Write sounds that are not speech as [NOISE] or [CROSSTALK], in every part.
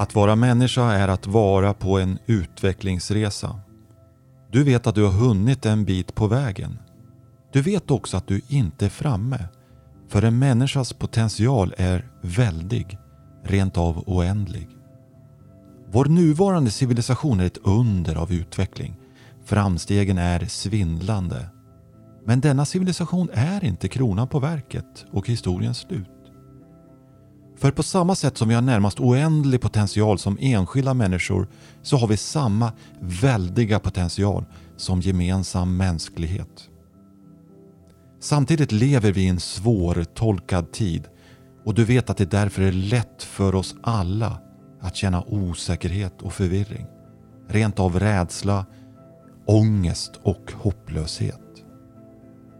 Att vara människa är att vara på en utvecklingsresa. Du vet att du har hunnit en bit på vägen. Du vet också att du inte är framme. För en människas potential är väldig, rent av oändlig. Vår nuvarande civilisation är ett under av utveckling. Framstegen är svindlande. Men denna civilisation är inte kronan på verket och historiens slut. För på samma sätt som vi har närmast oändlig potential som enskilda människor så har vi samma väldiga potential som gemensam mänsklighet. Samtidigt lever vi i en svårtolkad tid och du vet att det därför är lätt för oss alla att känna osäkerhet och förvirring. Rent av rädsla, ångest och hopplöshet.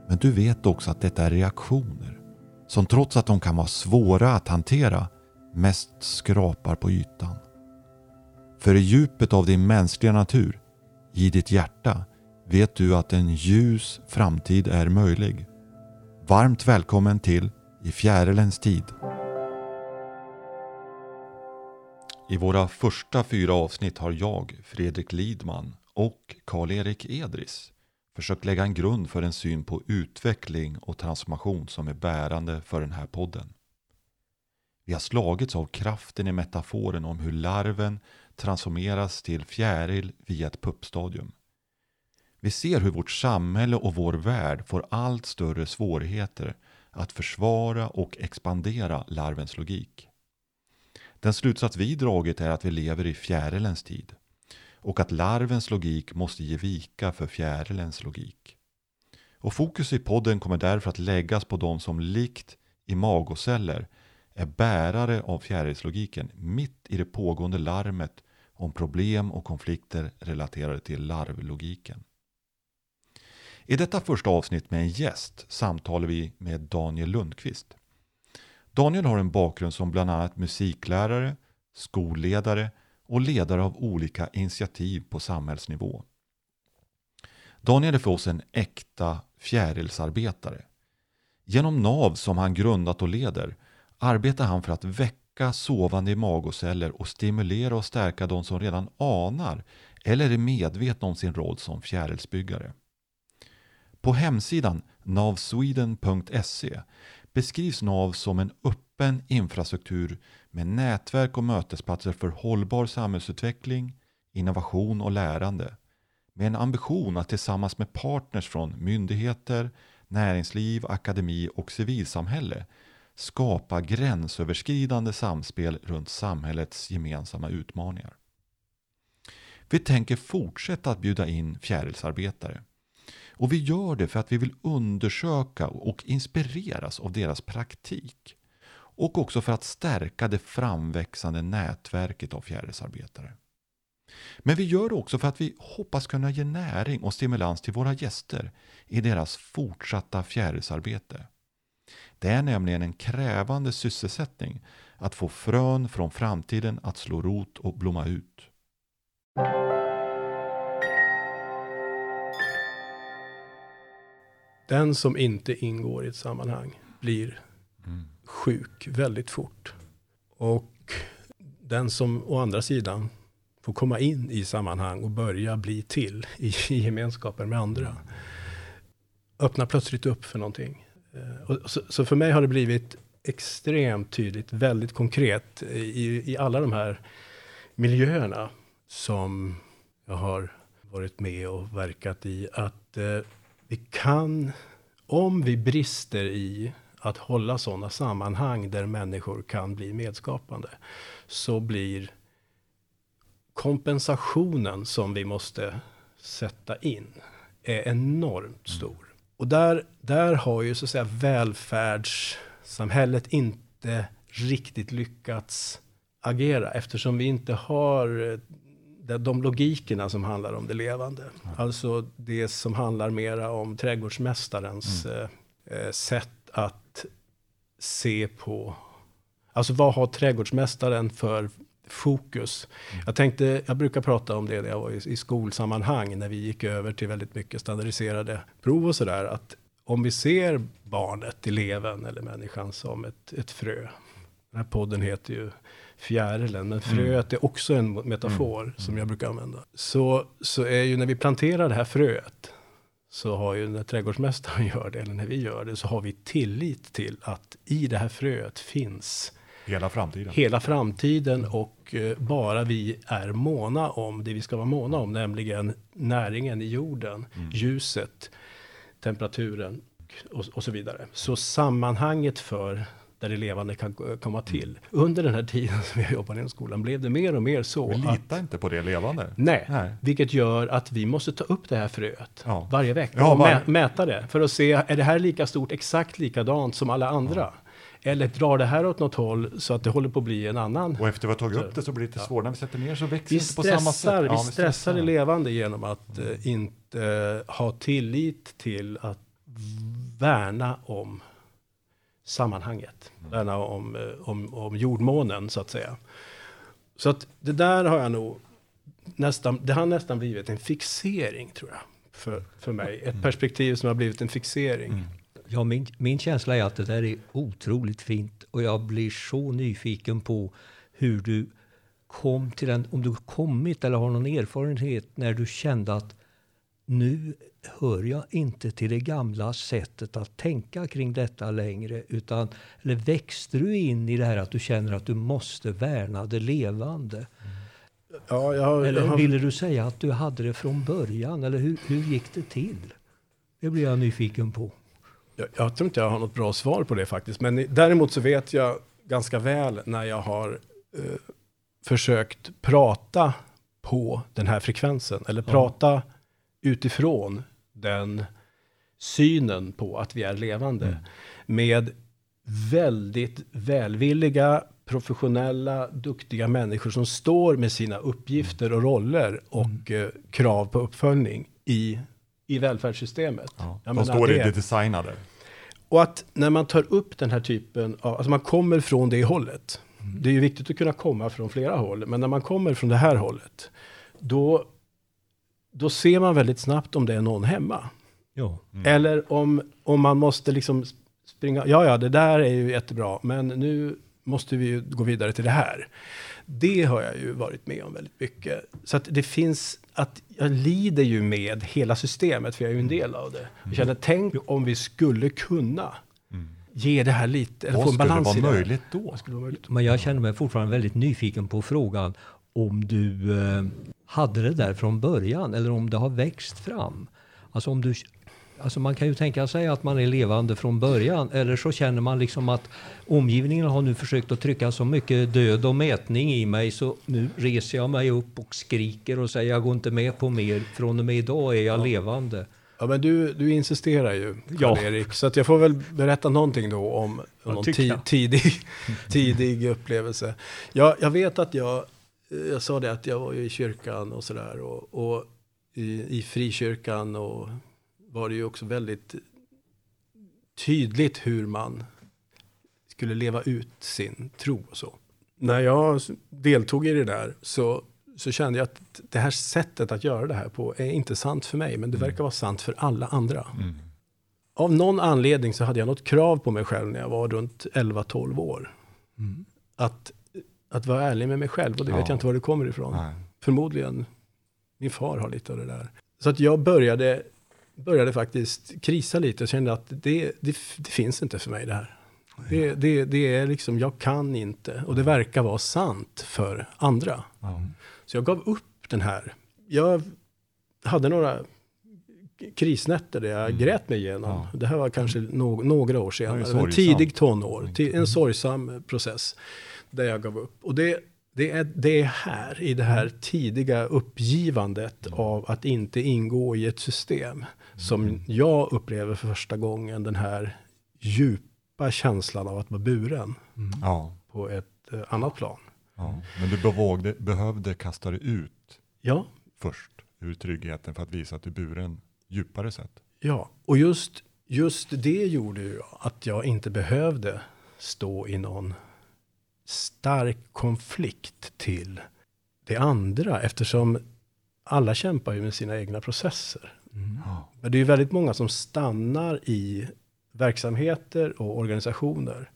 Men du vet också att detta är reaktioner som trots att de kan vara svåra att hantera mest skrapar på ytan. För i djupet av din mänskliga natur, i ditt hjärta, vet du att en ljus framtid är möjlig. Varmt välkommen till I fjärilens tid. I våra första fyra avsnitt har jag, Fredrik Lidman och Karl-Erik Edris försökt lägga en grund för en syn på utveckling och transformation som är bärande för den här podden. Vi har slagits av kraften i metaforen om hur larven transformeras till fjäril via ett puppstadium. Vi ser hur vårt samhälle och vår värld får allt större svårigheter att försvara och expandera larvens logik. Den slutsats vi dragit är att vi lever i fjärilens tid och att larvens logik måste ge vika för fjärilens logik. Och fokus i podden kommer därför att läggas på de som likt i magoceller är bärare av fjärilslogiken mitt i det pågående larmet om problem och konflikter relaterade till larvlogiken. I detta första avsnitt med en gäst samtalar vi med Daniel Lundqvist. Daniel har en bakgrund som bland annat musiklärare, skolledare och ledare av olika initiativ på samhällsnivå. Daniel är för oss en äkta fjärilsarbetare. Genom NAV som han grundat och leder arbetar han för att väcka sovande magoceller och stimulera och stärka de som redan anar eller är medvetna om sin roll som fjärilsbyggare. På hemsidan navsweden.se beskrivs NAV som en öppen infrastruktur med nätverk och mötesplatser för hållbar samhällsutveckling, innovation och lärande. Med en ambition att tillsammans med partners från myndigheter, näringsliv, akademi och civilsamhälle skapa gränsöverskridande samspel runt samhällets gemensamma utmaningar. Vi tänker fortsätta att bjuda in fjärilsarbetare. Och vi gör det för att vi vill undersöka och inspireras av deras praktik och också för att stärka det framväxande nätverket av fjärilsarbetare. Men vi gör det också för att vi hoppas kunna ge näring och stimulans till våra gäster i deras fortsatta fjärilsarbete. Det är nämligen en krävande sysselsättning att få frön från framtiden att slå rot och blomma ut. Den som inte ingår i ett sammanhang blir mm sjuk väldigt fort. Och den som å andra sidan får komma in i sammanhang och börja bli till i, gemenskapen med andra. Öppnar plötsligt upp för någonting. Eh, så, så, för mig har det blivit extremt tydligt, väldigt konkret i, i alla de här miljöerna som jag har varit med och verkat i. Att eh, vi kan, om vi brister i att hålla sådana sammanhang där människor kan bli medskapande, så blir kompensationen som vi måste sätta in är enormt mm. stor. Och där, där har ju så att säga välfärdssamhället inte riktigt lyckats agera eftersom vi inte har eh, de logikerna som handlar om det levande. Mm. Alltså det som handlar mera om trädgårdsmästarens mm. eh, eh sätt att se på, alltså vad har trädgårdsmästaren för fokus. Mm. Jag tänkte, jag brukar prata om det när jag var i, i skolsammanhang, när vi gick över till väldigt mycket standardiserade prov och sådär, att om vi ser barnet, eleven eller människan som ett, ett frö, Den här podden heter ju fjärilen, men fröet är också en metafor Mm. som jag brukar använda. Så, så är ju när vi planterar det här fröet, så har ju när trädgårdsmästaren [LAUGHS] gör det, eller när vi gör det, så har vi tillit till att i det här fröet finns Hela framtiden. hela framtiden och eh, bara vi är måna om det vi ska vara måna om, nämligen näringen i jorden, ljuset, temperaturen och, och så vidare. Så sammanhanget för där det levande kan komma till. Under den här tiden som jag jobbade inom skolan blev det mer och mer så Vi litar inte på det levande. Nej, Nej. vilket gör att vi måste ta upp det här fröet Ja. varje vecka Ja, och var- mä- mäta det för att se, är det här lika stort, exakt likadant som alla andra? Eller drar det här åt något håll så att det håller på att bli en annan? Och efter vi har tagit upp det så blir det lite svårare. När vi sätter ner så växer Vi det inte på samma sätt. stressar, Ja, vi stressar det levande genom att eh, inte eh, ha tillit till att värna om sammanhanget. Mm. Värna om, eh, om, om jordmånen så att säga. Så att det där har jag nog nästan, det har nästan blivit en fixering tror jag. För, för mig. Mm. Ett perspektiv som har blivit en fixering. Ja, min, min känsla är att det där är otroligt fint och jag blir så nyfiken på hur du kom till den, om du kommit eller har någon erfarenhet när du kände att nu hör jag inte till det gamla sättet att tänka kring detta längre, utan eller växte du in i det här att du känner att du måste värna det levande? Ja, jag, jag Eller har, ville du säga att du hade det från början, eller hur, hur gick det till? Det blir jag nyfiken på. Jag, jag tror inte jag har något bra svar på det faktiskt. Men däremot så vet jag ganska väl när jag har eh, försökt prata på den här frekvensen. Eller prata utifrån den synen på att vi är levande. Med väldigt välvilliga, professionella, duktiga människor som står med sina uppgifter och roller och eh, krav på uppföljning i, i välfärdssystemet. Ja. De står i det- det designade. och att när man tar upp den här typen av, alltså man kommer från det hållet. Det är ju viktigt att kunna komma från flera håll, men när man kommer från det här hållet, då, då ser man väldigt snabbt om det är någon hemma. Ja. Eller om, om man måste liksom springa, ja ja, det där är ju jättebra, men nu måste vi ju gå vidare till det här. Det har jag ju varit med om väldigt mycket. Så att det finns, att jag lider ju med hela systemet, för jag är ju en del av det. Jag känner, tänk om vi skulle kunna ge det här lite, eller Vad få en balans vara i det. här. möjligt då? Vad skulle vara möjligt? Men jag känner mig fortfarande väldigt nyfiken på frågan om du eh, hade det där från början eller om det har växt fram. Alltså, om du, alltså man kan ju tänka sig att man är levande från början eller så känner man liksom att omgivningen har nu försökt att trycka så mycket död och mätning i mig så nu reser jag mig upp och skriker och säger jag går inte med på mer. Från och med idag är jag levande. Ja, men du, du insisterar ju, Ja. Karl-Erik. Så att jag får väl berätta någonting då om, om Ja, någon ti- tidig, [LAUGHS] tidig upplevelse. Jag, jag vet att jag, jag sa det att jag var ju i kyrkan och sådär. Och, och i, i frikyrkan och var det ju också väldigt tydligt hur man skulle leva ut sin tro och så. När jag deltog i det där så, så kände jag att det här sättet att göra det här på är inte sant för mig, men det verkar vara sant för alla andra. Mm. Av någon anledning så hade jag något krav på mig själv när jag var runt 11-12 år. Att, att vara ärlig med mig själv, och det vet Ja. jag inte var det kommer ifrån. Nej. Förmodligen, min far har lite av det där. Så att jag började, började faktiskt krisa lite och kände att det, det, det finns inte för mig det här. Det, det, det är liksom, jag kan inte. Och det verkar vara sant för andra. Ja. Så jag gav upp den här. Jag hade några krisnätter där jag grät mig igenom. Ja. Det här var kanske no- några år senare. Sorgsamt. tidig tonår. En sorgsam process. Där jag gav upp. Och det, det, är, det är här, i det här tidiga uppgivandet av att inte ingå i ett system. Som jag upplever för första gången den här djupa känslan av att vara buren Ja. på ett eh, annat plan. ja. Men du bevågde, behövde kasta dig ut Ja, först ur tryggheten för att visa att du är buren djupare sett. Ja, och just, just det gjorde ju att jag inte behövde stå i någon stark konflikt till det andra, eftersom alla kämpar ju med sina egna processer. Ja. Men det är ju väldigt många som stannar i verksamheter och organisationer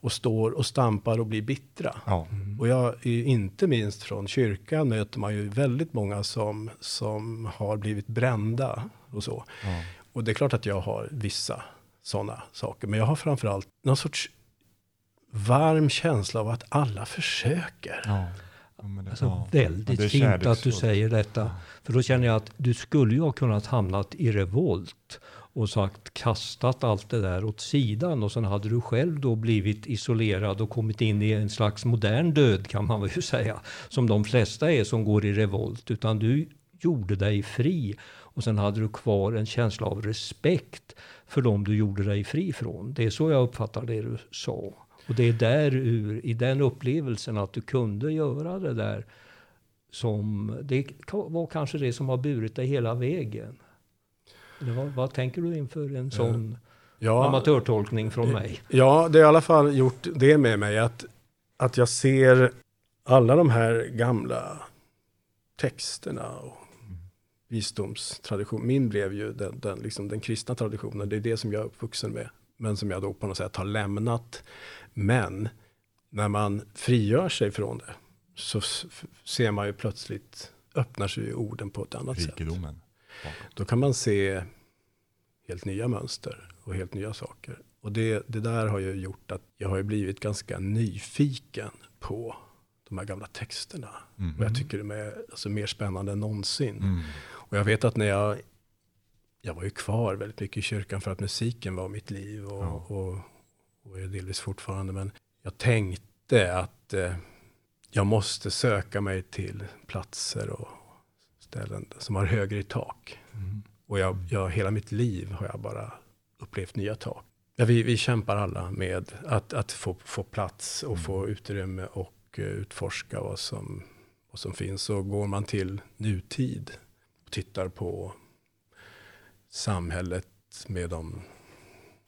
och står och stampar och blir bittra. Ja. Och jag, inte minst från kyrkan möter man ju väldigt många som, som har blivit brända och så. Ja. Och det är klart att jag har vissa sådana saker. Men jag har framförallt någon sorts varm känsla av att alla försöker. Ja. Ja, men det- Alltså, ja. Ja, väldigt det är fint att du säger detta. För då känner jag att du skulle ju ha kunnat hamnat i revolt och sagt kastat allt det där åt sidan och sen hade du själv då blivit isolerad och kommit in i en slags modern död kan man väl ju [LAUGHS] säga. Som de flesta är som går i revolt. Utan du gjorde dig fri och sen hade du kvar en känsla av respekt för dem du gjorde dig fri från. Det är så jag uppfattar det du sa. Och det är där ur, i den upplevelsen att du kunde göra det där som, det var kanske det som har burit dig hela vägen. Eller vad, tänker du inför en sån Ja, amatörtolkning från mig? Ja, det har i alla fall gjort det med mig att, att jag ser alla de här gamla texterna och visdomstradition. Min blev ju den, den, liksom den kristna traditionen. Det är det som jag är uppvuxen med. Men som jag då på något sätt har lämnat. Men när man frigör sig från det så ser man ju plötsligt öppnar sig ju orden på ett annat sätt. Rikedomen. Då kan man se helt nya mönster och helt nya saker. Och det, det där har ju gjort att jag har ju blivit ganska nyfiken på de här gamla texterna. Mm. Och jag tycker de är alltså, mer spännande än någonsin. Mm. Och jag vet att när jag, jag var ju kvar väldigt mycket i kyrkan för att musiken var mitt liv och, Ja. och, och är delvis fortfarande. Men jag tänkte att eh, jag måste söka mig till platser och ställen som har högre i tak. Mm. Och jag, jag, hela mitt liv har jag bara upplevt nya tak. Ja, vi, vi kämpar alla med att, att få, få plats och få utrymme och eh, utforska vad som, vad som finns. Så går man till nutid och tittar på samhället med de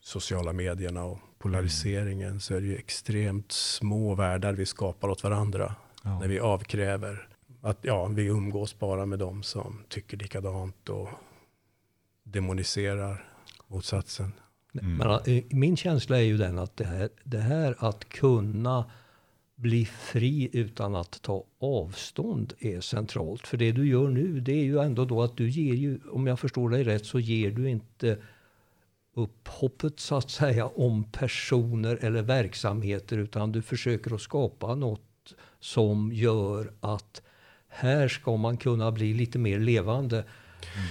sociala medierna och polariseringen så är det ju extremt små världar vi skapar åt varandra Ja. när vi avkräver att ja, vi umgås bara med dem som tycker likadant och demoniserar motsatsen. Mm. Men eh, min känsla är ju den att det här, det här att kunna bli fri utan att ta avstånd är centralt. För det du gör nu, det är ju ändå då att du ger ju, om jag förstår dig rätt, så ger du inte upphoppet så att säga om personer eller verksamheter utan du försöker att skapa något som gör att här ska man kunna bli lite mer levande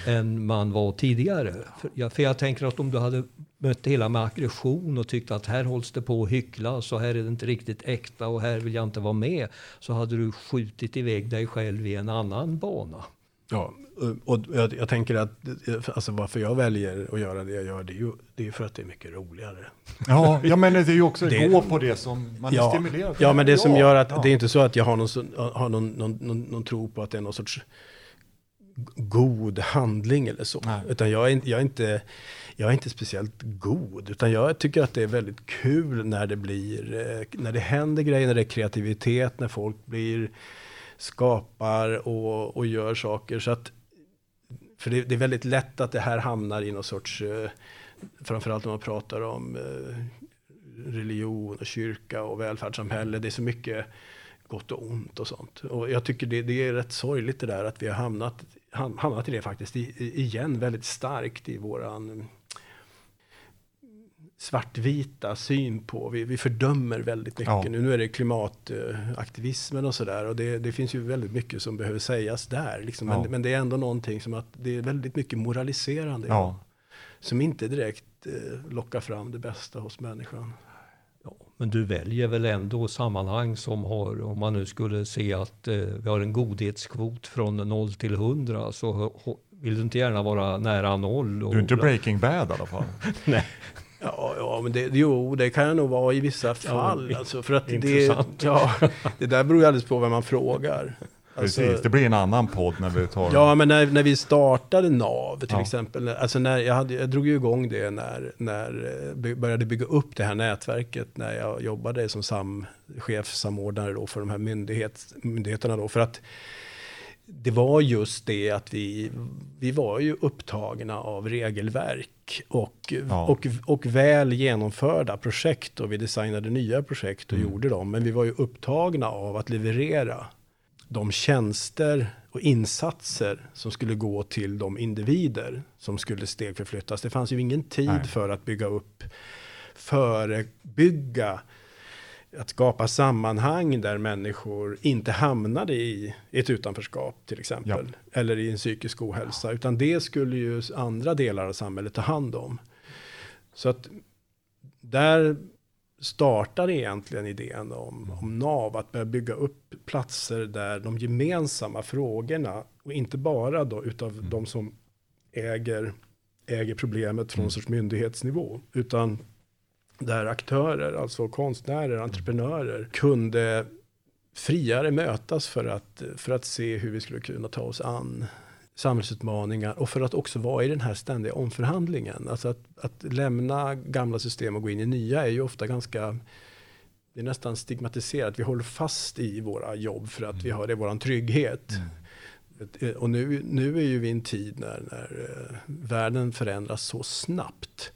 än man var tidigare. För jag, för jag tänker att om du hade mött det hela med aggression och tyckt att här hålls det på att hyckla så här är det inte riktigt äkta och här vill jag inte vara med. Så hade du skjutit iväg dig själv i en annan bana. Ja, och jag, jag tänker att alltså varför jag väljer att göra det jag gör, det är ju det är för att det är mycket roligare. Ja, ja, men det är ju också Det- att gå på det som man är Ja, stimulerad ja, men det som gör att ja. det är inte så att jag har någon, har någon, någon, någon, någon tro på att det är någon sorts god handling eller så. Nej. Utan jag är, inte- jag, är inte, jag är inte speciellt god, utan jag tycker att det är väldigt kul när det blir, eh, när det händer grejer, när det är kreativitet, när folk blir, skapar och, och gör saker. Så att, för det, det är väldigt lätt att det här hamnar i någon sorts, eh, framförallt när man pratar om eh, religion och kyrka och välfärdssamhälle. Det är så mycket gott och ont och sånt. Och jag tycker det, det är rätt sorgligt det där att vi har hamnat, hamnat i det faktiskt i, i- igen väldigt starkt i våran svartvita syn på, vi, vi fördömer väldigt mycket. Ja. Nu, nu är det klimataktivismen och sådär och det, det finns ju väldigt mycket som behöver sägas där. Liksom. Men, Ja. men det är ändå någonting som att det är väldigt mycket moraliserande. Ja. Som inte direkt eh, lockar fram det bästa hos människan. Ja, men du väljer väl ändå sammanhang som har, om man nu skulle se att eh, vi har en godhetskvot från 0 till 100 så vill du inte gärna vara nära noll. Och Du är inte Breaking Bad i alla fall. [LAUGHS] Nej. Ja, ja men det, jo, det kan jag nog vara i vissa fall. det- alltså, för att det, intressant. ja, det där beror ju alldeles på vem man frågar. Alltså, Precis, det blir en annan podd när vi tar... Ja, men när, när vi startade NAV till Ja. exempel. Alltså när jag, hade, jag drog ju igång det när, när eh, by- började bygga upp det här nätverket. När jag jobbade som sam, chefsamordnare då för de här myndighet, myndigheterna. Då, för att det var just det att vi, vi var ju upptagna av regelverk och, Ja. och, och väl genomförda projekt och vi designade nya projekt och Mm. gjorde dem. Men vi var ju upptagna av att leverera de tjänster och insatser som skulle gå till de individer som skulle stegförflyttas. Det fanns ju ingen tid Nej. för att bygga upp, förebygga, att skapa sammanhang där människor inte hamnade i ett utanförskap till exempel. Eller i en psykisk ohälsa. Utan det skulle ju andra delar av samhället ta hand om. Så att där startar egentligen idén om, om NAV, att börja bygga upp platser där de gemensamma frågorna, och inte bara då utav de som äger, äger problemet från någon sorts myndighetsnivå, utan där aktörer, alltså konstnärer, entreprenörer, kunde friare mötas för att, för att se hur vi skulle kunna ta oss an samhällsutmaningar och för att också vara i den här ständiga omförhandlingen. Alltså att, att lämna gamla system och gå in i nya är ju ofta ganska det är nästan stigmatiserat. Vi håller fast i våra jobb för att vi har det våran trygghet. Mm. Och nu, nu är ju vi i en tid när, när eh, världen förändras så snabbt.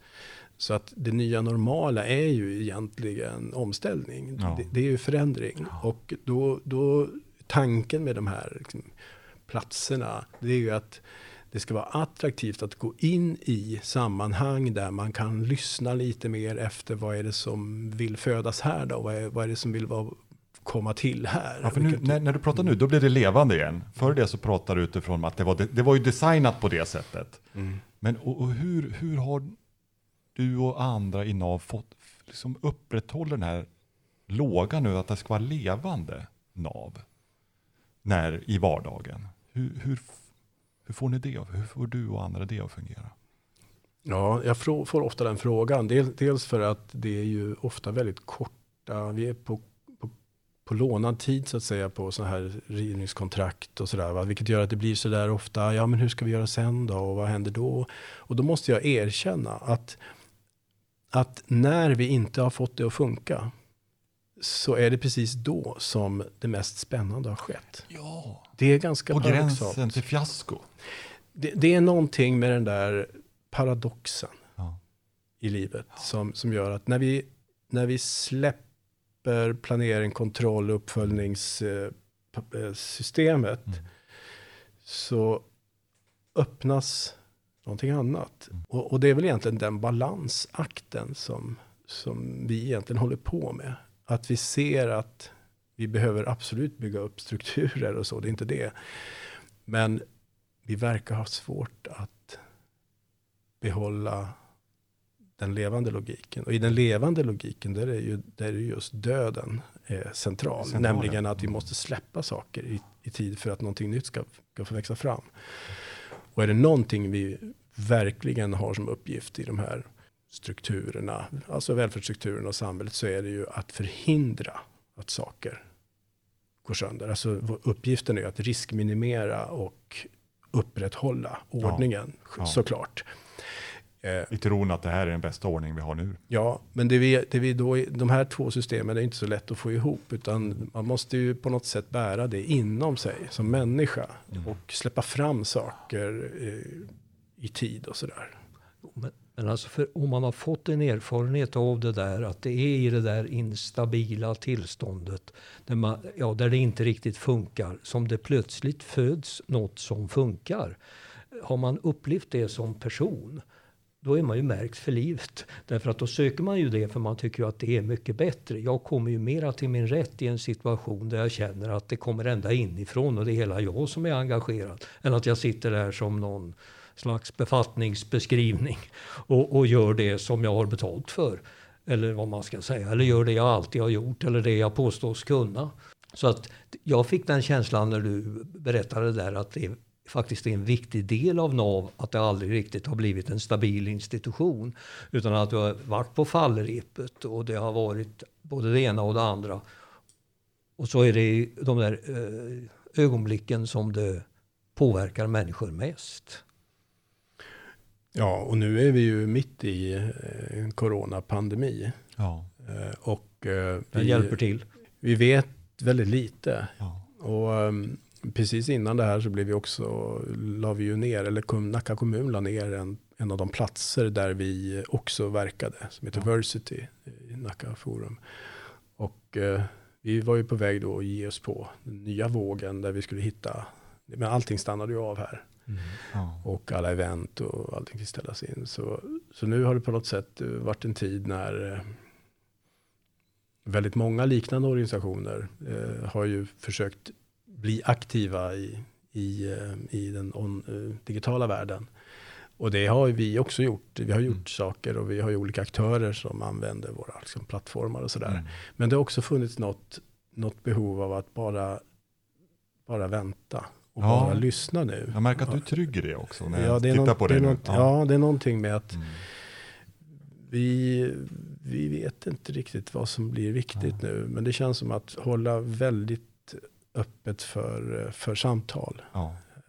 Så att det nya normala är ju egentligen omställning. Ja. Det, det är ju förändring. Och då, då tanken med de här liksom, platserna, det är ju att det ska vara attraktivt att gå in i sammanhang där man kan lyssna lite mer efter vad är det som vill födas här då? Vad är, vad är det som vill vara, komma till här? Ja, nu, när, när du pratar nu, då blir det levande igen. Före det så pratar du utifrån att det var, det var ju designat på det sättet. Mm. Men och, och hur, hur har du och andra i NAV fått liksom upprätthålla den här lågan nu, att det ska vara levande NAV när, i vardagen? Hur, hur, hur får ni det? Hur får du och andra det att fungera? Ja, jag får ofta den frågan. Dels för att det är ju ofta väldigt korta, vi är på, på, på lånad tid så att säga på sådana här rivningskontrakt och sådär. Vilket gör att det blir sådär ofta, ja men hur ska vi göra sen då och vad händer då? Och då måste jag erkänna att, att när vi inte har fått det att funka så är det precis då som det mest spännande har skett. Ja, Det är ganska på paradoxalt. gränsen till fiasko. Det, det är någonting med den där paradoxen Ja. i livet som, som gör att när vi, när vi släpper planering, kontroll och uppföljningssystemet Mm. så öppnas någonting annat. Mm. Och, och det är väl egentligen den balansakten som, som vi egentligen håller på med. Att vi ser att vi behöver absolut bygga upp strukturer och så, det är inte det. Men vi verkar ha svårt att behålla den levande logiken. Och i den levande logiken, där är ju, där är just döden eh, central. Central, Nämligen att vi måste släppa saker i, i tid för att någonting nytt ska, ska få växa fram. Och är det någonting vi verkligen har som uppgift i de här strukturerna, alltså välfärdsstrukturerna och samhället, så är det ju att förhindra att saker går sönder. Alltså uppgiften är ju att riskminimera och upprätthålla ordningen, Ja. såklart. Eh, I tron att det här är den bästa ordning vi har nu. Ja, men det vi, det vi då, de här två systemen är inte så lätt att få ihop, utan man måste ju på något sätt bära det inom sig som människa och släppa fram saker eh, i tid och sådär. Men, men alltså för om man har fått en erfarenhet av det där, att det är i det där instabila tillståndet, där, man, ja, där det inte riktigt funkar, som det plötsligt föds något som funkar. Har man upplevt det som person, då är man ju märkt för livet. [LAUGHS] Därför att då söker man ju det för man tycker ju att det är mycket bättre. Jag kommer ju mera till min rätt i en situation där jag känner att det kommer ända inifrån och det är hela jag som är engagerad. Än att jag sitter där som någon slags befattningsbeskrivning och, och gör det som jag har betalt för. Eller vad man ska säga. Eller gör det jag alltid har gjort eller det jag påstås kunna. Så att jag fick den känslan när du berättade där att det faktiskt är en viktig del av NAV att det aldrig riktigt har blivit en stabil institution. Utan att du har varit på fallrepet och det har varit både det ena och det andra. Och så är det de där eh, ögonblicken som det påverkar människor mest. Ja, och nu är vi ju mitt i eh, en coronapandemi. Ja. Eh, och eh, Den vi, hjälper till. vi vet väldigt lite. ja. Och, precis innan det här så blev vi också, la vi ju ner, eller Nacka kommun la ner en, en av de platser där vi också verkade, som heter ja. Versity i Nacka Forum. Och vi var ju på väg då att ge oss på den nya vågen där vi skulle hitta, men allting stannade ju av här. Mm. Ja. Och alla event och allting fick ställas in. Så, så nu har det på något sätt varit en tid när eh, väldigt många liknande organisationer eh, har ju försökt bli aktiva i, i, eh, i den on, eh, digitala världen. Och det har vi också gjort. Vi har gjort mm. saker och vi har ju olika aktörer som använder våra liksom, plattformar och sådär. Mm. Men det har också funnits något, något behov av att bara, bara vänta och ja. bara lyssna nu. Jag märker att du är trygg i det också när ja, jag tittar på det, det. Något, ja. ja. det är någonting med att mm. vi, vi vet inte riktigt vad som blir viktigt ja. nu. Men det känns som att hålla väldigt öppet för, för samtal.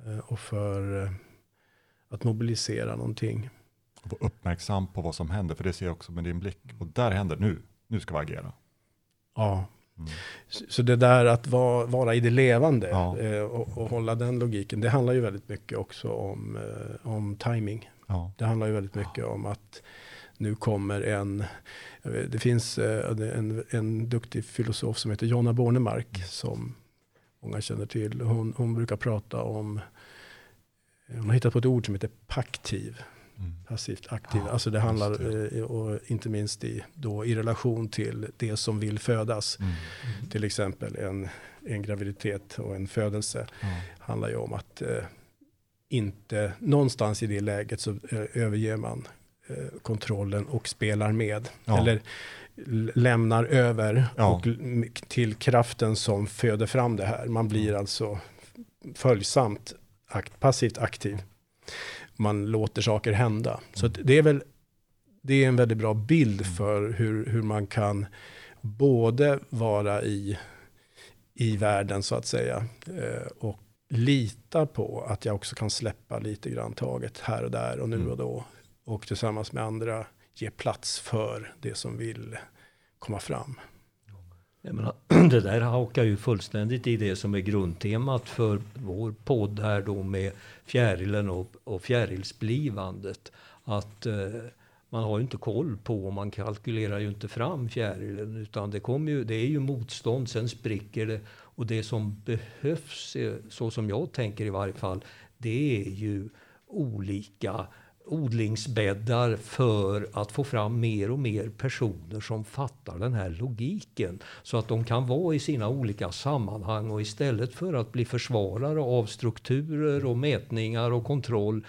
Eh, och för eh, att mobilisera någonting. Och vara uppmärksam på vad som händer, för det ser jag också med din blick. Och där händer nu, nu ska vi agera. Ja, mm. så det där att vara, vara i det levande ja. Eh, och, och, hålla den logiken, det handlar ju väldigt mycket också om, om timing. Ja. Det handlar ju väldigt mycket om att nu kommer en, det finns en, en duktig filosof som heter Jonna Bornemark mm. som många känner till. Hon, hon brukar prata om, hon har hittat på ett ord som heter paktiv. Mm. Passivt aktiv. Ja, alltså det handlar, det. Eh, och inte minst i, då, i relation till det som vill födas. Mm. Mm. Till exempel en, en graviditet och en födelse. handlar ju om att eh, inte, någonstans i det läget så eh, överger man eh, kontrollen och spelar med. Ja. Eller lämnar över ja. och till kraften som föder fram det här. Man blir alltså följsamt, akt, passivt aktiv. Man låter saker hända. Så det är väl det är en väldigt bra bild mm. för hur, hur man kan både vara i, i världen så att säga eh, och lita på att jag också kan släppa lite grann taget här och där och nu mm. och då. Och tillsammans med andra ge plats för det som vill komma fram. Jag menar, [CLEARS THROAT] det där hakar ju fullständigt i det som är grundtemat för vår podd här då med fjärilen och, och fjärilsblivandet. Att eh, man har ju inte koll på och man kalkylerar ju inte fram fjärilen utan det, kommer ju, det är ju motstånd, sen spricker det. Och det som behövs, eh, så som jag tänker i varje fall, det är ju olika odlingsbäddar för att få fram mer och mer personer som fattar den här logiken. Så att de kan vara i sina olika sammanhang och istället för att bli försvarare av strukturer och mätningar och kontroll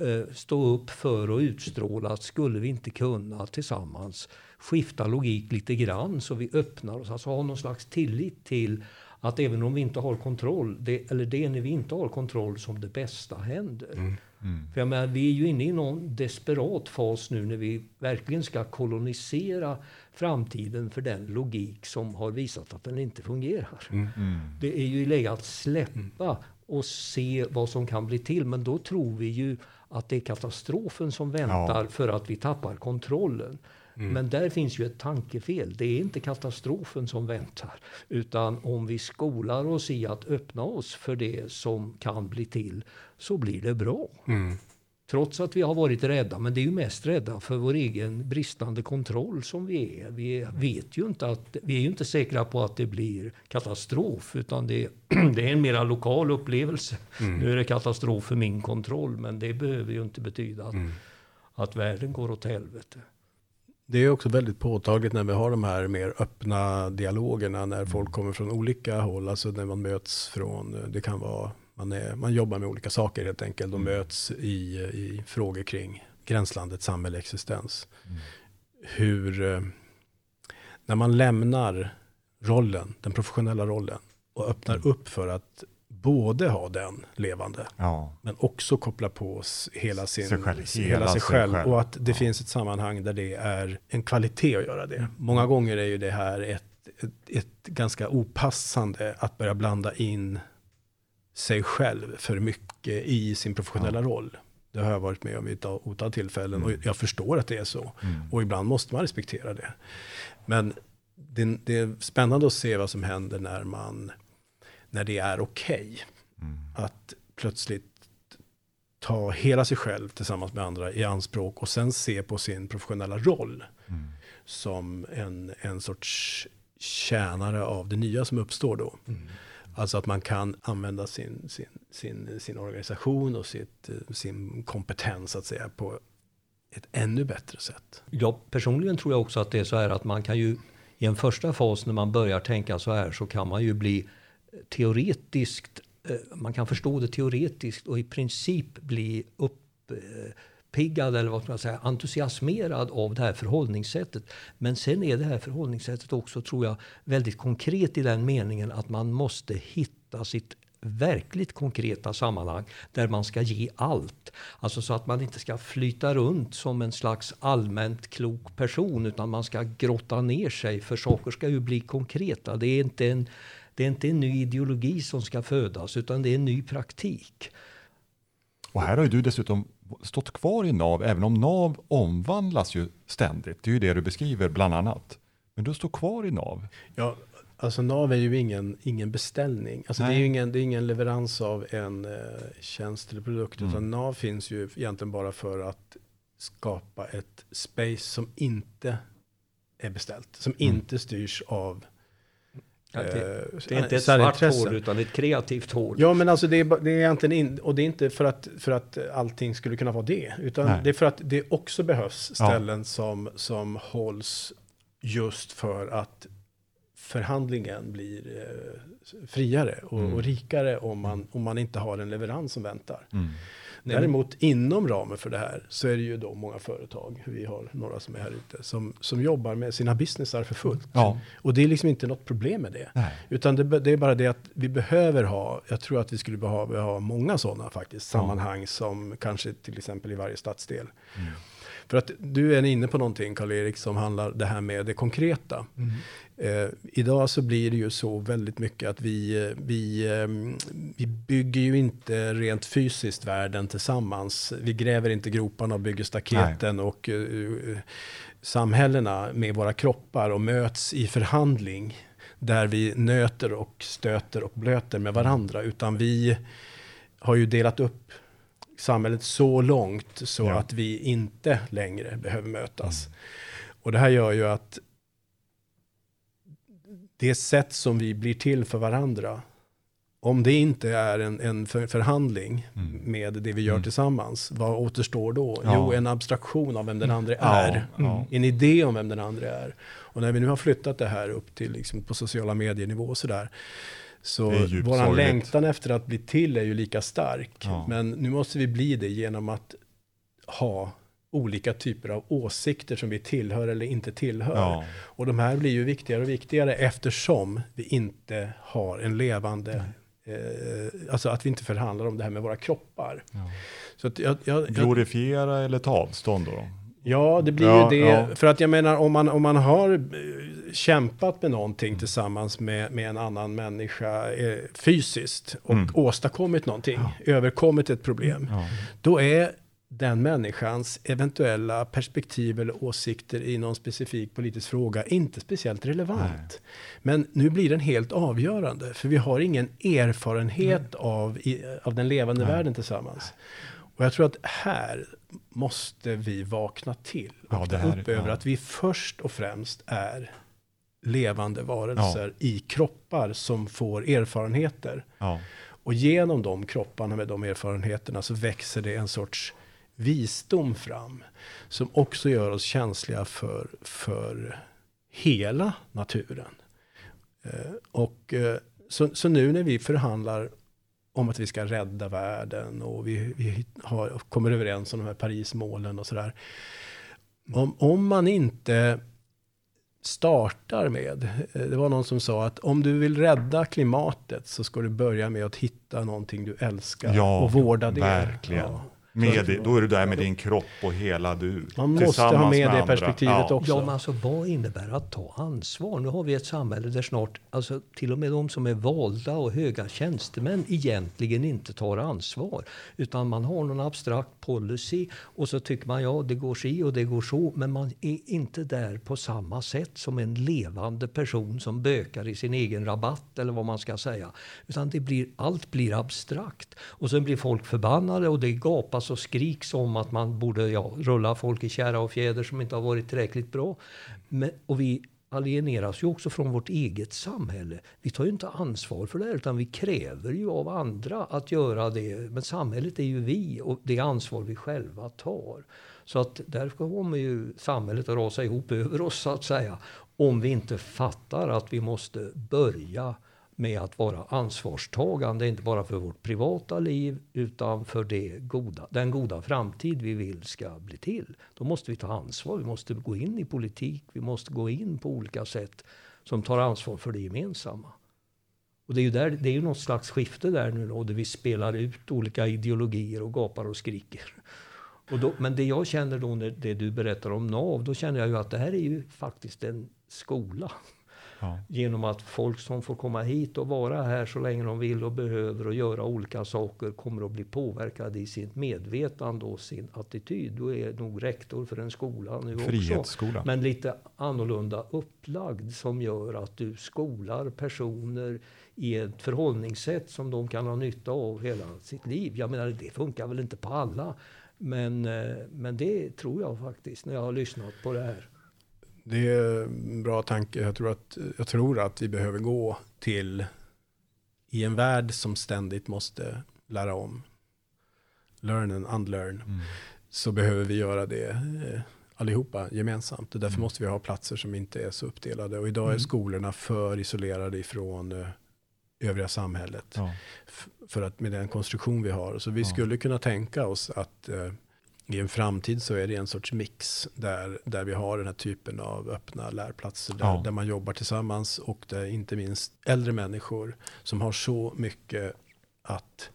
eh, stå upp för och utstråla att skulle vi inte kunna tillsammans skifta logik lite grann så vi öppnar oss, alltså ha någon slags tillit till att även om vi inte har kontroll, det, eller det när vi inte har kontroll som det bästa händer. Mm. Mm. För jag menar, vi är ju inne i någon desperat fas nu när vi verkligen ska kolonisera framtiden för den logik som har visat att den inte fungerar. Mm. Mm. Det är ju läge att släppa och se vad som kan bli till. Men då tror vi ju att det är katastrofen som väntar ja. för att vi tappar kontrollen. Mm. Men där finns ju ett tankefel. Det är inte katastrofen som väntar. Utan om vi skolar oss i att öppna oss för det som kan bli till, så blir det bra. Mm. Trots att vi har varit rädda, men det är ju mest rädda för vår egen bristande kontroll som vi är. Vi vet ju inte att, vi är ju inte säkra på att det blir katastrof, utan det, [CLEARS THROAT] det är en mera lokal upplevelse. Mm. Nu är det katastrof för min kontroll, men det behöver ju inte betyda att, mm. att världen går åt helvete. Det är också väldigt påtagligt när vi har de här mer öppna dialogerna när folk mm. kommer från olika håll. Alltså när man möts från, det kan vara, man, är, man jobbar med olika saker helt enkelt och mm. möts i, i frågor kring gränslandet samhällsexistens. Mm. Hur, eh, när man lämnar rollen, den professionella rollen och öppnar mm. upp för att både ha den levande, ja. men också koppla på hela, sin, sig själv, hela, hela sig själv. själv. Och att det ja. finns ett sammanhang där det är en kvalitet att göra det. Många gånger är ju det här ett, ett, ett ganska opassande att börja blanda in sig själv för mycket i sin professionella ja. roll. Det har jag varit med om vid ett otal tillfällen mm. och jag förstår att det är så. Mm. Och ibland måste man respektera det. Men det, det, är spännande att se vad som händer när man när det är okej. Okay. Mm. Att plötsligt ta hela sig själv tillsammans med andra i anspråk och sen se på sin professionella roll mm. som en, en sorts tjänare av det nya som uppstår då. Mm. Alltså att man kan använda sin, sin, sin, sin organisation och sitt, sin kompetens att säga på ett ännu bättre sätt. Ja, personligen tror jag också att det är så här att man kan ju i en första fas när man börjar tänka så här så kan man ju bli teoretiskt, eh, man kan förstå det teoretiskt och i princip bli uppiggad eller vad ska man säga, entusiasmerad av det här förhållningssättet. Men sen är det här förhållningssättet också, tror jag, väldigt konkret i den meningen att man måste hitta sitt verkligt konkreta sammanhang där man ska ge allt. Alltså så att man inte ska flyta runt som en slags allmänt klok person utan man ska grotta ner sig för saker ska ju bli konkreta. Det är inte en, det är inte en ny ideologi som ska födas utan det är en ny praktik. Och här har ju du dessutom stått kvar i NAV, även om NAV omvandlas ju ständigt. Det är ju det du beskriver bland annat. Men du står kvar i NAV. Ja, Alltså NAV är ju ingen, ingen beställning. Alltså det är ju ingen, det är ingen leverans av en eh, tjänst eller produkt. Mm. Utan NAV finns ju egentligen bara för att skapa ett space som inte är beställt. Som mm. inte styrs av Ja, det, eh, det, är inte ett svart hål utan ett kreativt hål. Ja men alltså det är, det är egentligen in, och det är inte för att, för att allting skulle kunna vara det. Utan Nej. det är för att det också behövs ställen ja. som, som hålls just för att förhandlingen blir eh, friare och, mm. och, rikare om man, om man inte har en leverans som väntar. Mm. Däremot inom ramen för det här så är det ju då många företag, vi har några som är här ute, som, som jobbar med sina businessar för fullt. Ja. Och det är liksom inte något problem med det. Nej. Utan det, det, är bara det att vi behöver ha, jag tror att vi skulle behöva ha många sådana faktiskt, sammanhang som kanske till exempel i varje stadsdel. Mm. För att du är inne på någonting, Karl-Erik, som handlar det här med det konkreta. Mm. Eh, idag så blir det ju så väldigt mycket att vi, eh, vi, eh, vi bygger ju inte rent fysiskt världen tillsammans. Vi gräver inte groparna och bygger staketen Nej. och uh, samhällena med våra kroppar och möts i förhandling där vi nöter och stöter och blöter med varandra. Utan vi har ju delat upp samhället så långt så ja. att vi inte längre behöver mötas. Mm. Och det här gör ju att det sätt som vi blir till för varandra, om det inte är en, en för, förhandling mm. med det vi gör mm. tillsammans, vad återstår då? Ja. Jo, en abstraktion av vem den andra är. Ja. En idé om vem den andra är. Och när vi nu har flyttat det här upp till liksom, på sociala medier-nivå och sådär, så vår längtan efter att bli till är ju lika stark. Ja. Men nu måste vi bli det genom att ha olika typer av åsikter som vi tillhör eller inte tillhör. Ja. Och de här blir ju viktigare och viktigare eftersom vi inte har en levande eh, alltså att vi inte förhandlar om det här med våra kroppar. Ja. Så att jag, jag, Glorifiera eller ta avstånd då? Ja, det blir ja, ju det. För att jag menar, om man, om man har kämpat med någonting tillsammans med, med en annan människa eh, fysiskt och mm. åstadkommit någonting, ja. överkommit ett problem, då är den människans eventuella perspektiv eller åsikter i någon specifik politisk fråga inte speciellt relevant. Nej. Men nu blir den helt avgörande, för vi har ingen erfarenhet av, i, av den levande Nej. världen tillsammans. Och jag tror att här måste vi vakna till. Ja, det här, upp över ja. att vi först och främst är levande varelser ja. i kroppar som får erfarenheter. Ja. Och genom de kropparna med de erfarenheterna så växer det en sorts visdom fram. Som också gör oss känsliga för, för hela naturen. Eh, och eh, så, så nu när vi förhandlar om att vi ska rädda världen och vi, vi har, kommer överens om de här Parismålen och sådär. Om, om man inte startar med, eh, det var någon som sa att om du vill rädda klimatet så ska du börja med att hitta någonting du älskar ja, och vårda det. Verkligen. Ja. Med det, då är du där med din kropp och hela du. Man måste ha med, med det perspektivet ja. också. Ja, men alltså vad innebär att ta ansvar? Nu har vi ett samhälle där snart, alltså till och med de som är valda och höga tjänstemän egentligen inte tar ansvar. Utan man har någon abstrakt policy och så tycker man ja, det går si och det går så. Men man är inte där på samma sätt som en levande person som bökar i sin egen rabatt eller vad man ska säga. Utan det blir, allt blir abstrakt. Och sen blir folk förbannade och det gapas och skriks om att man borde ja, rulla folk i kära och fjäder som inte har varit tillräckligt bra. Men, och vi alieneras ju också från vårt eget samhälle. Vi tar ju inte ansvar för det här, utan vi kräver ju av andra att göra det. Men samhället är ju vi och det ansvar vi själva tar. Så att där kommer ju samhället att rasa ihop över oss så att säga. Om vi inte fattar att vi måste börja med att vara ansvarstagande, inte bara för vårt privata liv utan för det goda, den goda framtid vi vill ska bli till. Då måste vi ta ansvar, vi måste gå in i politik, vi måste gå in på olika sätt som tar ansvar för det gemensamma. Och det är ju, där, det är ju något slags skifte där nu då, där vi spelar ut olika ideologier och gapar och skriker. Och då, men det jag känner då, när det du berättar om NAV, då känner jag ju att det här är ju faktiskt en skola. Ja. Genom att folk som får komma hit och vara här så länge de vill och behöver och göra olika saker kommer att bli påverkade i sitt medvetande och sin attityd. Då är nog rektor för en skola nu också. Men lite annorlunda upplagd som gör att du skolar personer i ett förhållningssätt som de kan ha nytta av hela sitt liv. Jag menar, det funkar väl inte på alla. Men, eh, men det tror jag faktiskt när jag har lyssnat på det här. Det är en bra tanke. Jag tror, att, jag tror att vi behöver gå till i en värld som ständigt måste lära om. Learn and unlearn. Mm. Så behöver vi göra det eh, allihopa gemensamt. Och därför mm. måste vi ha platser som inte är så uppdelade. Och idag är mm. skolorna för isolerade ifrån uh, övriga samhället. Ja. För att med den konstruktion vi har. Så vi ja. skulle kunna tänka oss att uh, i en framtid så är det en sorts mix där, där vi har den här typen av öppna lärplatser där, ja. där man jobbar tillsammans och där inte minst äldre människor som har så mycket att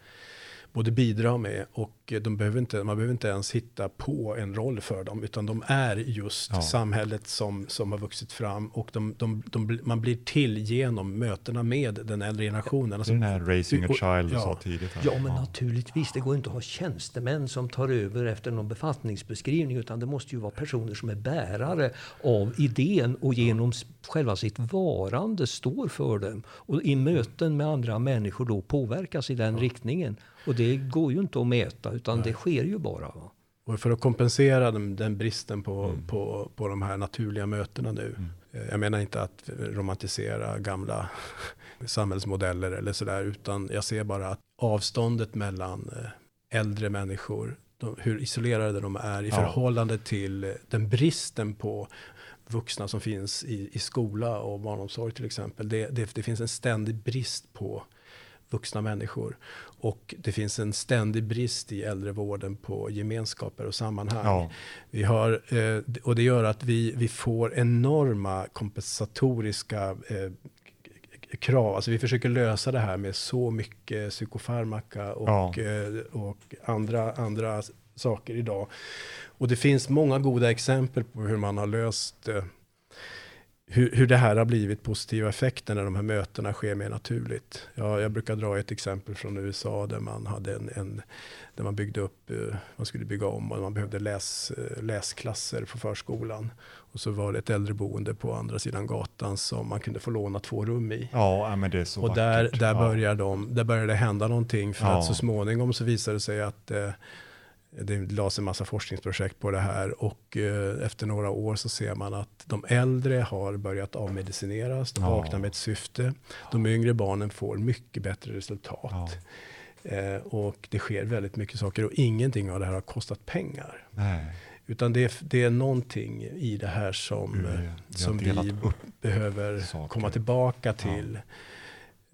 både bidra med och de behöver inte, man behöver inte ens hitta på en roll för dem, utan de är just ja. samhället som, som har vuxit fram och de, de, de, man blir till genom mötena med den äldre generationen. Alltså, den här raising a child du ja. sa tidigt. Här. Ja, men ja. naturligtvis. Det går inte att ha tjänstemän som tar över efter någon befattningsbeskrivning, utan det måste ju vara personer som är bärare av idén och genom själva sitt varande står för dem. Och i möten med andra människor då påverkas i den riktningen. Och det går ju inte att mäta, utan Nej. det sker ju bara. Va? Och för att kompensera den, den bristen på, mm. på, på de här naturliga mötena nu. Mm. Eh, jag menar inte att romantisera gamla [LAUGHS] samhällsmodeller eller sådär, utan jag ser bara att avståndet mellan eh, äldre människor, de, hur isolerade de är i ja. förhållande till eh, den bristen på vuxna som finns i, i skola och barnomsorg till exempel. Det, det, det finns en ständig brist på vuxna människor. Och det finns en ständig brist i äldrevården på gemenskaper och sammanhang. Ja. Vi har, eh, och det gör att vi, vi får enorma kompensatoriska eh, krav. Alltså vi försöker lösa det här med så mycket psykofarmaka och, ja. eh, och andra, andra saker idag. Och det finns många goda exempel på hur man har löst hur, hur det här har blivit positiva effekter när de här mötena sker mer naturligt. Ja, jag brukar dra ett exempel från USA där man hade en, en där man byggde upp, eh, man skulle bygga om och man behövde läs, eh, läsklasser på förskolan. Och så var det ett äldreboende på andra sidan gatan som man kunde få låna två rum i. Ja, men det är så Och där, där, ja. började de, där började det hända någonting för ja. att så småningom så visade det sig att eh, det lades en massa forskningsprojekt på det här och eh, efter några år så ser man att de äldre har börjat avmedicineras, de ja. vaknar med ett syfte. De yngre barnen får mycket bättre resultat. Ja. Eh, och det sker väldigt mycket saker och ingenting av det här har kostat pengar. Nej. Utan det är, det är någonting i det här som, mm, som vi behöver saker. komma tillbaka till. Ja.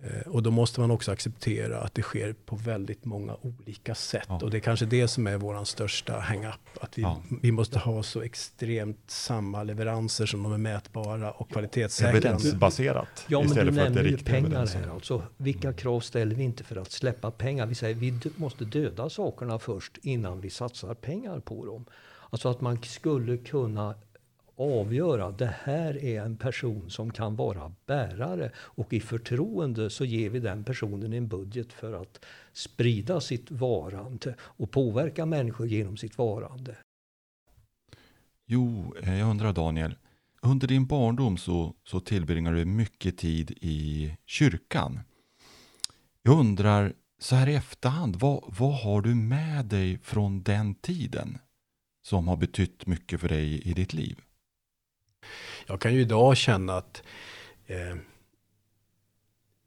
Eh, och då måste man också acceptera att det sker på väldigt många olika sätt. Ja. Och det är kanske det som är vår största hang-up. Att vi, Ja. vi måste ha så extremt samma leveranser som de är mätbara och kvalitetssäkrade. Evidensbaserat Ja, men du istället för att det nämner är ju riktiga pengar här. Alltså, vilka krav ställer vi inte för att släppa pengar? Vi säger vi d- måste döda sakerna först innan vi satsar pengar på dem. Alltså att man skulle kunna avgöra det här är en person som kan vara bärare och i förtroende så ger vi den personen en budget för att sprida sitt varande och påverka människor genom sitt varande. Jo, eh, jag undrar Daniel. Under din barndom så, så tillbringar du mycket tid i kyrkan. Jag undrar, så här i efterhand, vad, vad har du med dig från den tiden som har betytt mycket för dig i ditt liv? Jag kan ju idag känna att eh,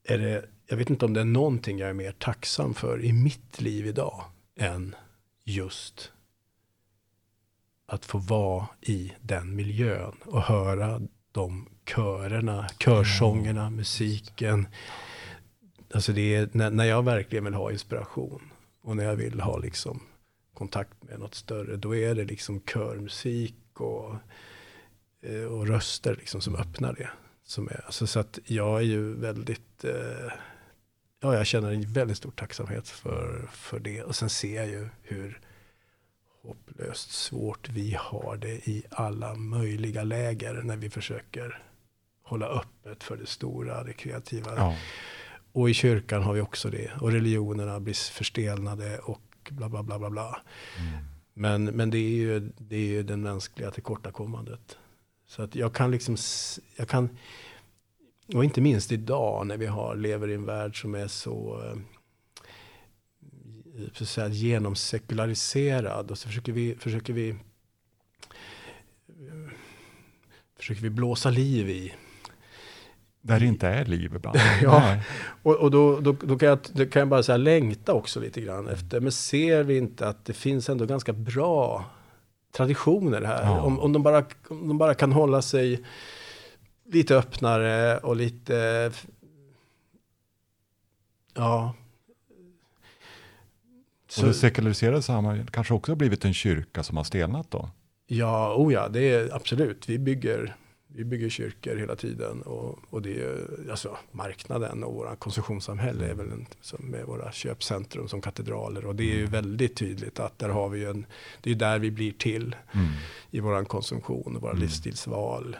är det, jag vet inte om det är någonting jag är mer tacksam för i mitt liv idag än just att få vara i den miljön och höra de körerna, körsångerna, musiken. Alltså det är när, när jag verkligen vill ha inspiration och när jag vill ha liksom kontakt med något större, då är det liksom körmusik och och röster liksom som öppnar det. Som är, alltså så att jag är ju väldigt, eh, ja jag känner en väldigt stor tacksamhet för, för det. Och sen ser jag ju hur hopplöst svårt vi har det i alla möjliga läger när vi försöker hålla öppet för det stora, det kreativa. Ja, Och i kyrkan har vi också det. Och religionerna blir förstelnade och bla bla bla bla bla. Men, men det, är ju, det är ju den mänskliga tillkortakommandet. Så att jag kan liksom, jag kan, och inte minst idag när vi har, lever i en värld som är så, eh, så att säga, genomsekulariserad. Och så försöker vi, försöker vi, försöker vi blåsa liv i där det inte är liv ibland. [LAUGHS] Ja. Nej. Och, och då, då, då, kan jag, då kan jag bara säga längta också lite grann efter. Men ser vi inte att det finns ändå ganska bra traditioner här? Ja. Om, om, de bara, om de bara kan hålla sig lite öppnare och lite... Ja. Och Så, det sekulariserade samhället kanske också har blivit en kyrka som har stelnat då? ja, oh ja, det är absolut. Vi bygger, vi bygger kyrkor hela tiden. Och, och det är alltså marknaden och våra konsumtionssamhälle är väl en, som med våra köpcentrum som katedraler. Och det är ju väldigt tydligt att där har vi en, det är där vi blir till Mm. i våran konsumtion och våra Mm. livsstilsval.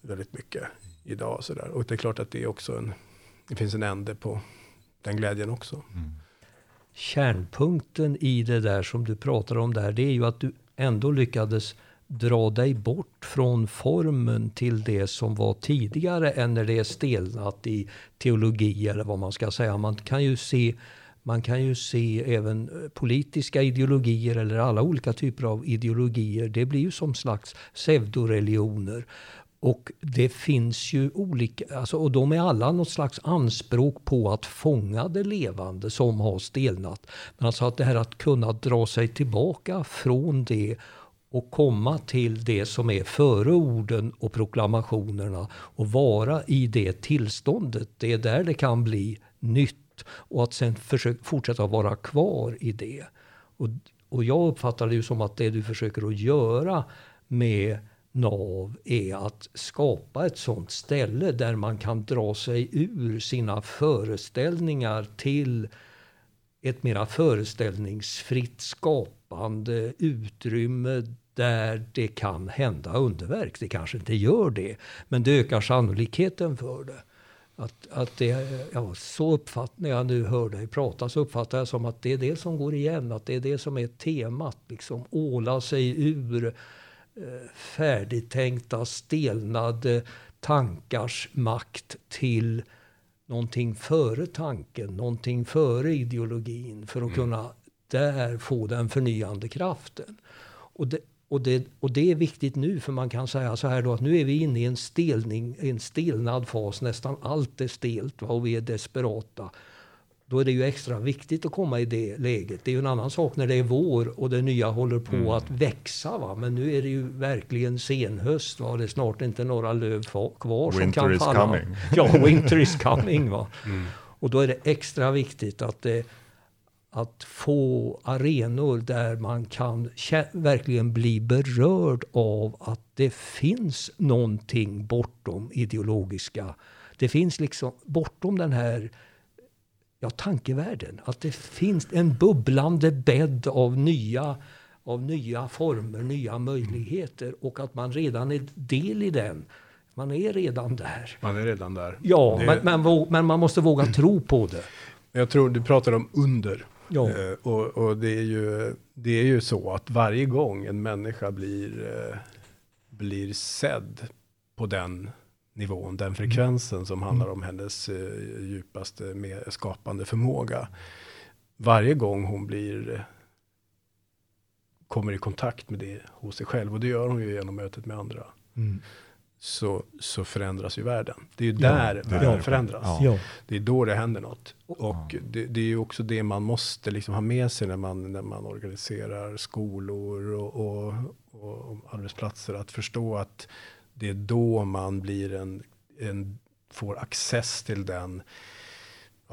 Väldigt mycket idag sådär. Och det är klart att det är också en, det finns en ände på den glädjen också. Mm. Kärnpunkten i det där som du pratar om där, det är ju att du ändå lyckades dra dig bort från formen till det som var tidigare än när det är stelnat i teologi eller vad man ska säga. Man kan ju se man kan ju se även politiska ideologier eller alla olika typer av ideologier. Det blir ju som slags pseudoreligioner. Och det finns ju olika, alltså, och de är alla något slags anspråk på att fånga det levande som har stelnat. Men alltså att det här att kunna dra sig tillbaka från det och komma till det som är före orden och proklamationerna och vara i det tillståndet. Det är där det kan bli nytt och att sen försöka fortsätta vara kvar i det. Och, och jag uppfattar det ju som att det du försöker att göra med NAV är att skapa ett sånt ställe där man kan dra sig ur sina föreställningar till ett mera föreställningsfritt skapande utrymme där det kan hända underverk. Det kanske inte gör det, men det ökar sannolikheten för det. Att, att det, ja, så uppfattar jag nu hör dig prata, så uppfattar jag som att det är det som går igen, att det är det som är temat. Liksom åla sig ur eh, färdigtänkta, stelnade tankars makt till någonting före tanken, någonting före ideologin för att kunna där få den förnyande kraften. Och det, och, det, och det är viktigt nu för man kan säga så här då att nu är vi inne i en stelning, en stelnad fas. Nästan allt är stelt va, och vi är desperata. då är det ju extra viktigt att komma i det läget. Det är ju en annan sak när det är vår och det nya håller på mm. att växa. Va? Men nu är det ju verkligen senhöst. Va? Det är snart inte några löv kvar winter som kan falla. Coming. Ja, winter is coming. Va? [LAUGHS] Mm. Och då är det extra viktigt att, det, att få arenor där man kan verkligen bli berörd av att det finns någonting bortom ideologiska. Det finns liksom bortom den här ja, tankevärlden. Att det finns en bubblande bädd av nya, av nya former, nya möjligheter och att man redan är del i den. Man är redan där. Man är redan där. Ja, det... men, men, men, man måste våga tro på det. Jag tror du pratar om under. Ja. Eh, och, och det, är ju, det är ju så att varje gång en människa blir, eh, blir sedd på den nivån, den frekvensen som handlar mm. om hennes eh, djupaste med skapande förmåga. Varje gång hon blir kommer i kontakt med det hos sig själv och det gör hon ju genom mötet med andra. Mm. Så, så förändras ju världen. Det är ju ja, där världen förändras. Ja. Det är då det händer något. Och det, det, är ju också det man måste liksom ha med sig när man, när man organiserar skolor och, och, och arbetsplatser. Att förstå att det är då man blir en, en, får access till den,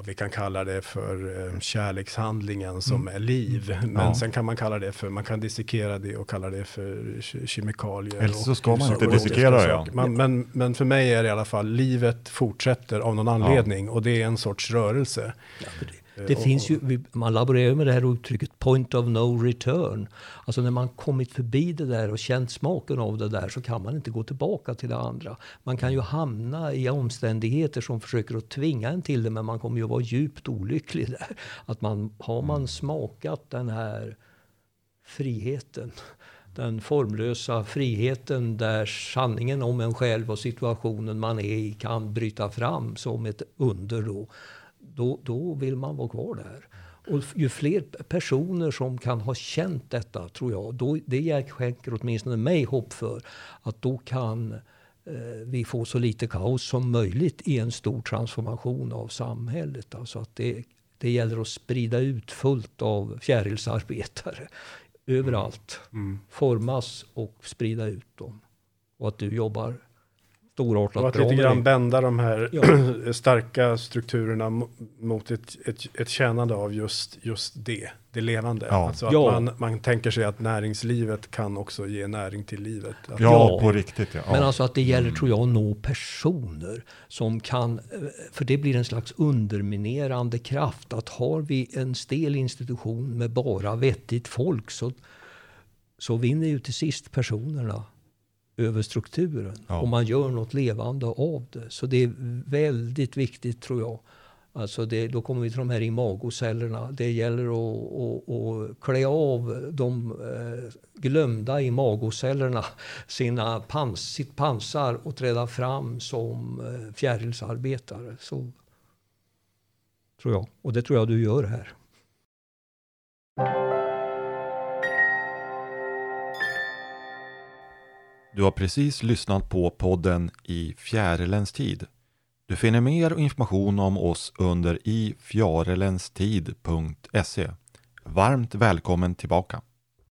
vi kan kalla det för eh, kärlekshandlingen som mm. är liv. Mm. Men ja. sen kan man kalla det för, man kan dissekera det och kalla det för kemikalier. Eller så ska man inte dissekera det. Ja. Man, men, men för mig är det i alla fall, livet fortsätter av någon anledning ja. och det är en sorts rörelse. Ja, det finns ju, man laborerar med det här uttrycket point of no return. Alltså när man kommit förbi det där och känt smaken av det där så kan man inte gå tillbaka till det andra. Man kan ju hamna i omständigheter som försöker att tvinga en till det men man kommer ju vara djupt olycklig där. Att man, har man mm. smakat den här friheten den formlösa friheten där sanningen om en själv och situationen man är i kan bryta fram som ett under då då, då vill man vara kvar där. Och ju fler personer som kan ha känt detta, tror jag, då, det skänker åtminstone mig hopp för att då kan eh, vi få så lite kaos som möjligt i en stor transformation av samhället. Alltså att det, det gäller att sprida ut fullt av fjärilsarbetare överallt. Mm. Formas och sprida ut dem. Och att du jobbar storartat och att lite grann bända de här ja. [CLEARS THROAT] starka strukturerna mot ett, ett, ett tjänande av just, just det, det levande. Ja. Alltså att ja. man, man tänker sig att näringslivet kan också ge näring till livet. Att ja, på riktigt. Ja. Men alltså att det gäller, mm. tror jag, att nå personer som kan, för det blir en slags underminerande kraft. Att har vi en stel institution med bara vettigt folk så, så vinner ju till sist personerna över strukturen. Ja. Och man gör något levande av det. Så det är väldigt viktigt tror jag. Alltså det, då kommer vi till de här imagocellerna. Det gäller att, att, att klä av de eh, glömda imagocellerna sina pans, sitt pansar och träda fram som eh, fjärilsarbetare. Så tror jag. Och det tror jag du gör här. Du har precis lyssnat på podden I fjärilens tid. Du finner mer information om oss under ifjarelenstid.se. Varmt välkommen tillbaka!